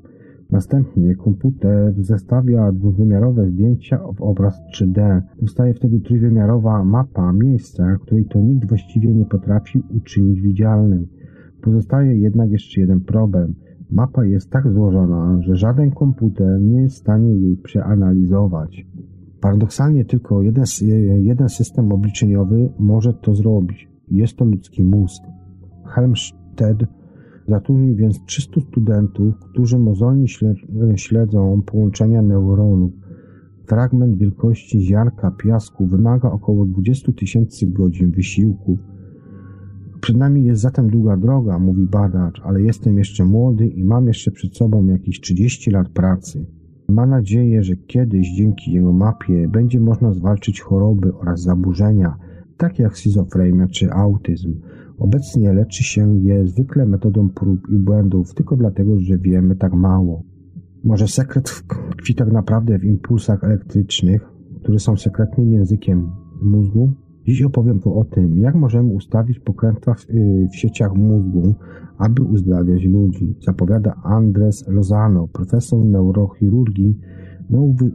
Następnie komputer zestawia dwuwymiarowe zdjęcia w obraz 3D. Powstaje wtedy trójwymiarowa mapa miejsca, której to nikt właściwie nie potrafi uczynić widzialnej. Pozostaje jednak jeszcze jeden problem. Mapa jest tak złożona, że żaden komputer nie jest w stanie jej przeanalizować. Paradoksalnie tylko jeden, jeden system obliczeniowy może to zrobić. Jest to ludzki mózg. Helmstedt Zatrudnił więc 300 studentów, którzy mozolnie śledzą połączenia neuronów. Fragment wielkości ziarka piasku wymaga około 20 tysięcy godzin wysiłku. Przed nami jest zatem długa droga, mówi badacz, ale jestem jeszcze młody i mam jeszcze przed sobą jakieś 30 lat pracy. Ma nadzieję, że kiedyś dzięki jego mapie będzie można zwalczyć choroby oraz zaburzenia, takie jak schizofrenia czy autyzm, Obecnie leczy się je zwykle metodą prób i błędów, tylko dlatego, że wiemy tak mało. Może sekret tkwi tak naprawdę w impulsach elektrycznych, które są sekretnym językiem mózgu? Dziś opowiem tu o tym, jak możemy ustawić pokrętła w, y, w sieciach mózgu, aby uzdrawiać ludzi, zapowiada Andres Lozano, profesor neurochirurgii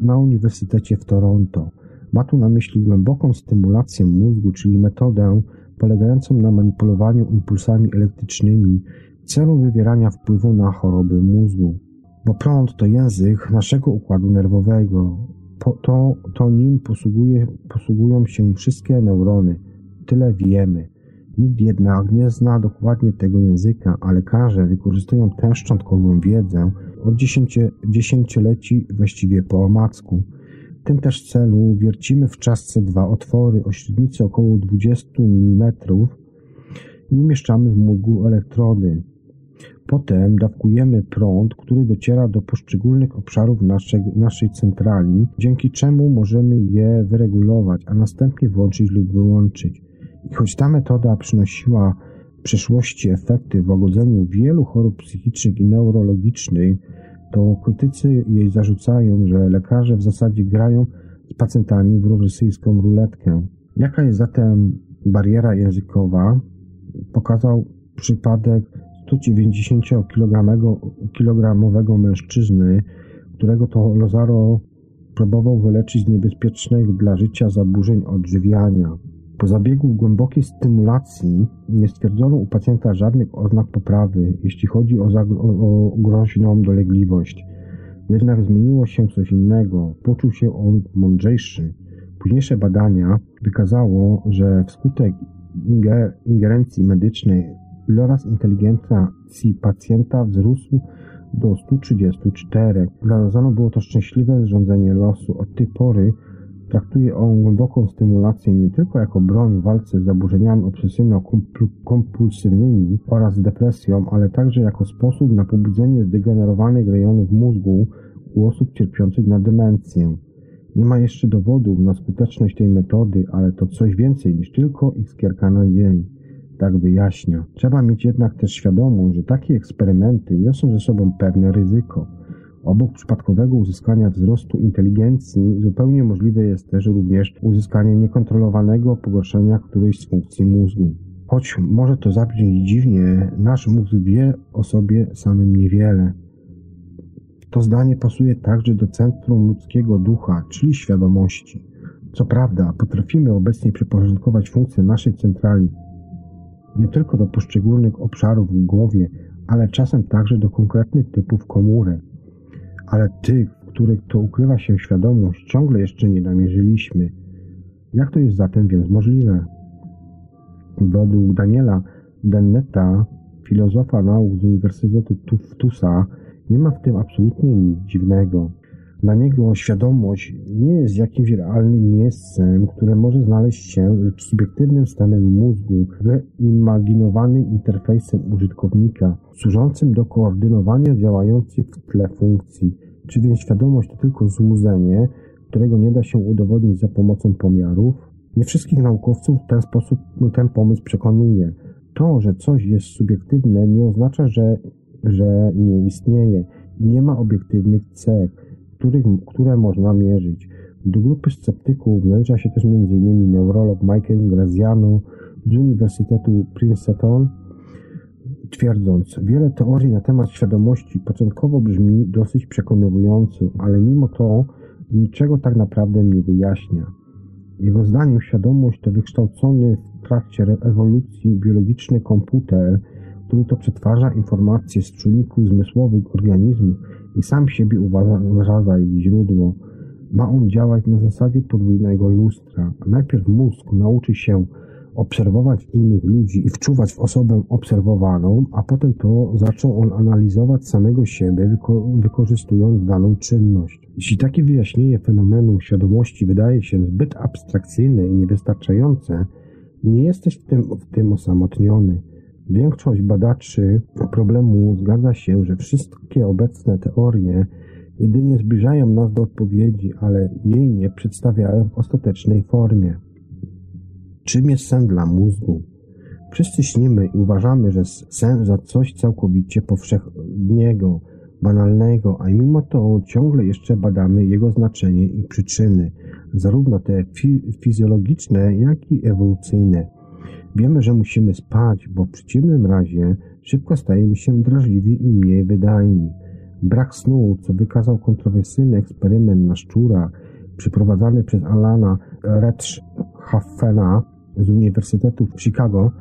na Uniwersytecie w Toronto. Ma tu na myśli głęboką stymulację mózgu, czyli metodę, polegającą na manipulowaniu impulsami elektrycznymi w celu wywierania wpływu na choroby mózgu. Bo prąd to język naszego układu nerwowego. Po to, to nim posługuje, posługują się wszystkie neurony. Tyle wiemy. Nikt jednak nie zna dokładnie tego języka, a lekarze wykorzystują tę szczątkową wiedzę od dziesięcioleci właściwie po omacku tym też celu wiercimy w czasce dwa otwory o średnicy około 20 mm i umieszczamy w mózgu elektrody. Potem dawkujemy prąd, który dociera do poszczególnych obszarów naszej, naszej centrali, dzięki czemu możemy je wyregulować, a następnie włączyć lub wyłączyć. I choć ta metoda przynosiła w przeszłości efekty w łagodzeniu wielu chorób psychicznych i neurologicznych, to krytycy jej zarzucają, że lekarze w zasadzie grają z pacjentami w rosyjską ruletkę. Jaka jest zatem bariera językowa? Pokazał przypadek 190-kilogramowego mężczyzny, którego to Lozaro próbował wyleczyć z niebezpiecznych dla życia zaburzeń odżywiania. Po zabiegu głębokiej stymulacji nie stwierdzono u pacjenta żadnych oznak poprawy, jeśli chodzi o, o, groźną dolegliwość. Jednak zmieniło się coś innego. Poczuł się on mądrzejszy. Późniejsze badania wykazało, że wskutek inger ingerencji medycznej iloraz inteligencji pacjenta wzrósł do 134. Dla Lozano było to szczęśliwe zrządzenie losu. Od tej pory Traktuje on głęboką stymulację nie tylko jako broń w walce z zaburzeniami obsesyjno-kompulsywnymi oraz depresją, ale także jako sposób na pobudzenie zdegenerowanych rejonów mózgu u osób cierpiących na demencję. Nie ma jeszcze dowodów na skuteczność tej metody, ale to coś więcej niż tylko iskierka na dzień. Tak wyjaśnia. Trzeba mieć jednak też świadomość, że takie eksperymenty niosą ze sobą pewne ryzyko. Obok przypadkowego uzyskania wzrostu inteligencji zupełnie możliwe jest też również uzyskanie niekontrolowanego pogorszenia którejś z funkcji mózgu. Choć może to zabrzmieć dziwnie, nasz mózg wie o sobie samym niewiele. To zdanie pasuje także do centrum ludzkiego ducha, czyli świadomości. Co prawda, potrafimy obecnie przyporządkować funkcje naszej centrali nie tylko do poszczególnych obszarów w głowie, ale czasem także do konkretnych typów komórek ale tych, w których to ukrywa się świadomość, ciągle jeszcze nie namierzyliśmy. Jak to jest zatem więc możliwe? Według Daniela Denneta, filozofa nauk z Uniwersytetu Tuftusa, nie ma w tym absolutnie nic dziwnego. Dla niego świadomość nie jest jakimś realnym miejscem, które może znaleźć się, lecz subiektywnym stanem mózgu, wyimaginowanym interfejsem użytkownika, służącym do koordynowania działających w tle funkcji. Czy więc świadomość to tylko złudzenie, którego nie da się udowodnić za pomocą pomiarów? Nie wszystkich naukowców w ten sposób ten pomysł przekonuje. To, że coś jest subiektywne, nie oznacza, że, że nie istnieje. Nie ma obiektywnych cech których, które można mierzyć. Do grupy sceptyków należy się też m.in. neurolog Michael Graziano z Uniwersytetu Princeton, twierdząc, wiele teorii na temat świadomości początkowo brzmi dosyć przekonująco, ale mimo to niczego tak naprawdę nie wyjaśnia. Jego zdaniem świadomość to wykształcony w trakcie ewolucji biologiczny komputer, który to przetwarza informacje z czujników zmysłowych organizmu i sam siebie uważa za ich źródło. Ma on działać na zasadzie podwójnego lustra. Najpierw mózg nauczy się obserwować innych ludzi i wczuwać w osobę obserwowaną, a potem to zaczął on analizować samego siebie, wyko wykorzystując daną czynność. Jeśli takie wyjaśnienie fenomenu świadomości wydaje się zbyt abstrakcyjne i niewystarczające, nie jesteś w tym, w tym osamotniony. Większość badaczy problemu zgadza się, że wszystkie obecne teorie jedynie zbliżają nas do odpowiedzi, ale jej nie przedstawiają w ostatecznej formie. Czym jest sen dla mózgu? Wszyscy śnimy i uważamy, że sen za coś całkowicie powszechnego, banalnego, a mimo to ciągle jeszcze badamy jego znaczenie i przyczyny, zarówno te fizjologiczne, jak i ewolucyjne. Wiemy, że musimy spać, bo w przeciwnym razie szybko stajemy się drażliwi i mniej wydajni. Brak snu, co wykazał kontrowersyjny eksperyment na szczurach przeprowadzany przez Alana Retschhaffena z Uniwersytetu w Chicago,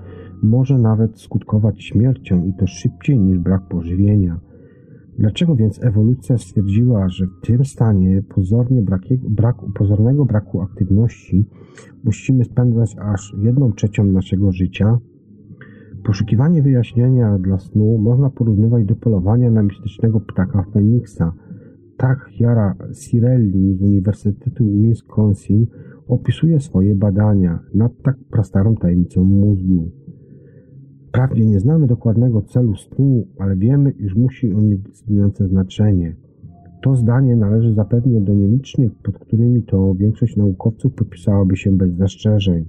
może nawet skutkować śmiercią i to szybciej niż brak pożywienia. Dlaczego więc ewolucja stwierdziła, że w tym stanie pozornie braku, pozornego braku aktywności musimy spędzać aż jedną trzecią naszego życia? Poszukiwanie wyjaśnienia dla snu można porównywać do polowania na mistycznego ptaka Feniksa. Tak Jara Cirelli z Uniwersytetu Wprawdzie nie znamy dokładnego celu snu, ale wiemy, iż musi on mieć decydujące znaczenie. To zdanie należy zapewnie do nielicznych, pod którymi to większość naukowców podpisałaby się bez zastrzeżeń.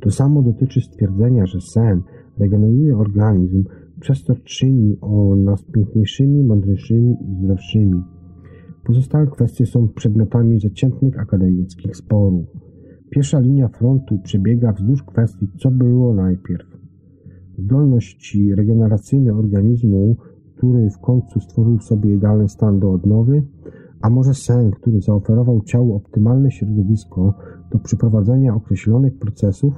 To samo dotyczy stwierdzenia, że sen regeneruje organizm, przez to czyni o nas piękniejszymi, mądrzejszymi i zdrowszymi. Pozostałe kwestie są przedmiotami zaciętnych akademickich sporów. Pierwsza linia frontu przebiega wzdłuż kwestii, co było najpierw. Zdolności regeneracyjne organizmu, który w końcu stworzył sobie idealny stan do odnowy, a może sen, który zaoferował ciału optymalne środowisko do przeprowadzenia określonych procesów?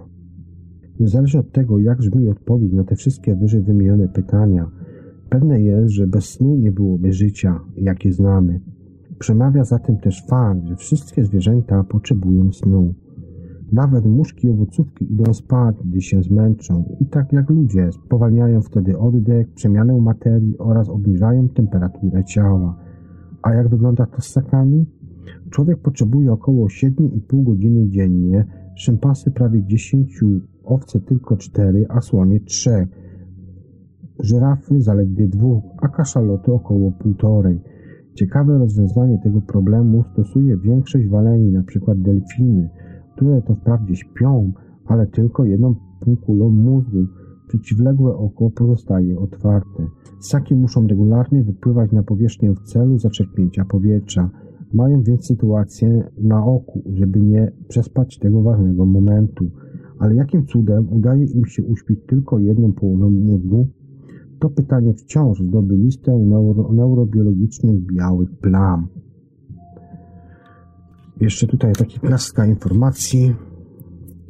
Niezależnie od tego, jak brzmi odpowiedź na te wszystkie wyżej wymienione pytania, pewne jest, że bez snu nie byłoby życia, jakie znamy. Przemawia zatem też fakt, że wszystkie zwierzęta potrzebują snu. Nawet muszki owocówki idą spać, gdy się zmęczą i tak jak ludzie spowalniają wtedy oddech, przemianę materii oraz obniżają temperaturę ciała. A jak wygląda to z ssakami? Człowiek potrzebuje około 7,5 godziny dziennie, szympansy prawie 10, owce tylko 4, a słonie 3, żyrafy zaledwie 2, a kaszaloty około 1,5. Ciekawe rozwiązanie tego problemu stosuje większość waleni, np. delfiny, które to wprawdzie śpią, ale tylko jedną półkulą mózgu. Przeciwległe oko pozostaje otwarte. Ssaki muszą regularnie wypływać na powierzchnię w celu zaczerpnięcia powietrza. Mają więc sytuację na oku, żeby nie przespać tego ważnego momentu. Ale jakim cudem udaje im się uśpić tylko jedną połowę mózgu? To pytanie wciąż zdoby listę neuro, neurobiologicznych białych plam. Jeszcze tutaj taki klaska informacji.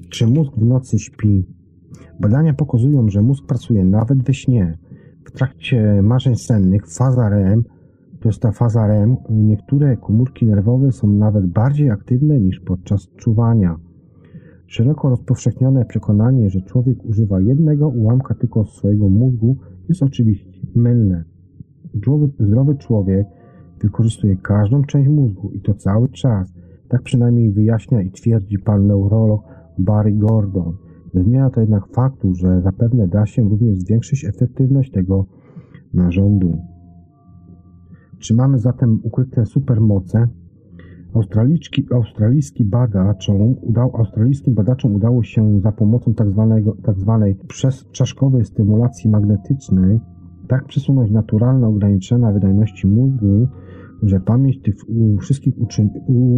Czy mózg w nocy śpi? Badania pokazują, że mózg pracuje nawet we śnie. W trakcie marzeń sennych faza REM, to jest ta faza REM, niektóre komórki nerwowe są nawet bardziej aktywne niż podczas czuwania. Szeroko rozpowszechnione przekonanie, że człowiek używa jednego ułamka tylko swojego mózgu jest oczywiście mylne. Zdrowy człowiek wykorzystuje każdą część mózgu i to cały czas. Tak przynajmniej wyjaśnia i twierdzi pan neurolog Barry Gordon. Zmienia to jednak faktu, że zapewne da się również zwiększyć efektywność tego narządu. Czy mamy zatem ukryte supermoce? australijski badaczom, udał, australijskim badaczom udało się za pomocą tzw. Tak tzw. Tak przezczaszkowej stymulacji magnetycznej tak przesunąć naturalne ograniczenia wydajności mózgu, że pamięć tych wszystkich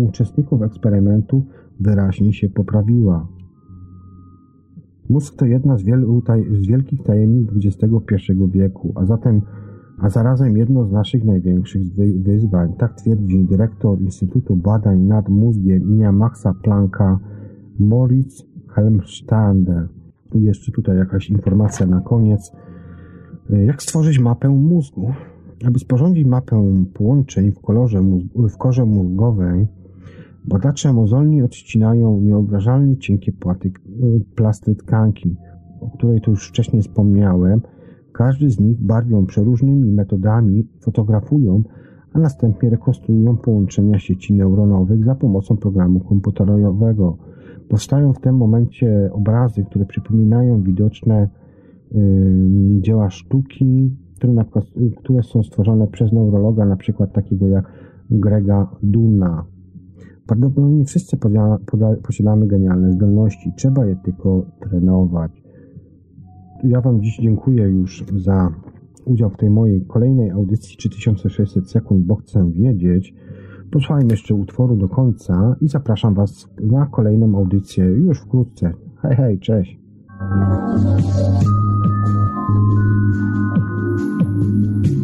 uczestników eksperymentu wyraźnie się poprawiła. Mózg to jedna z, wielu, z wielkich tajemnic XXI wieku, a zatem a zarazem jedno z naszych największych wyzwań. Tak twierdzi dyrektor Instytutu Badań nad Mózgiem imienia Maxa Plancka Moritz Helmstander. I jeszcze tutaj jakaś informacja na koniec. Jak stworzyć mapę mózgu? Aby sporządzić mapę połączeń w, kolorze w korze mózgowej, badacze mozolni odcinają nieobrażalnie cienkie płaty, plastry tkanki, o której tu już wcześniej wspomniałem, każdy z nich barwią przeróżnymi metodami, fotografują, a następnie rekonstruują połączenia sieci neuronowych za pomocą programu komputerowego. Powstają w tym momencie obrazy, które przypominają widoczne yy, dzieła sztuki, które, na przykład, które są stworzone przez neurologa, na przykład takiego jak Grega Duna. Prawdopodobnie wszyscy posiadamy genialne zdolności, trzeba je tylko trenować ja Wam dziś dziękuję już za udział w tej mojej kolejnej audycji 3600 sekund, bo chcę wiedzieć. Posłuchajmy jeszcze utworu do końca i zapraszam Was na kolejną audycję już wkrótce. Hej, hej, cześć. thank you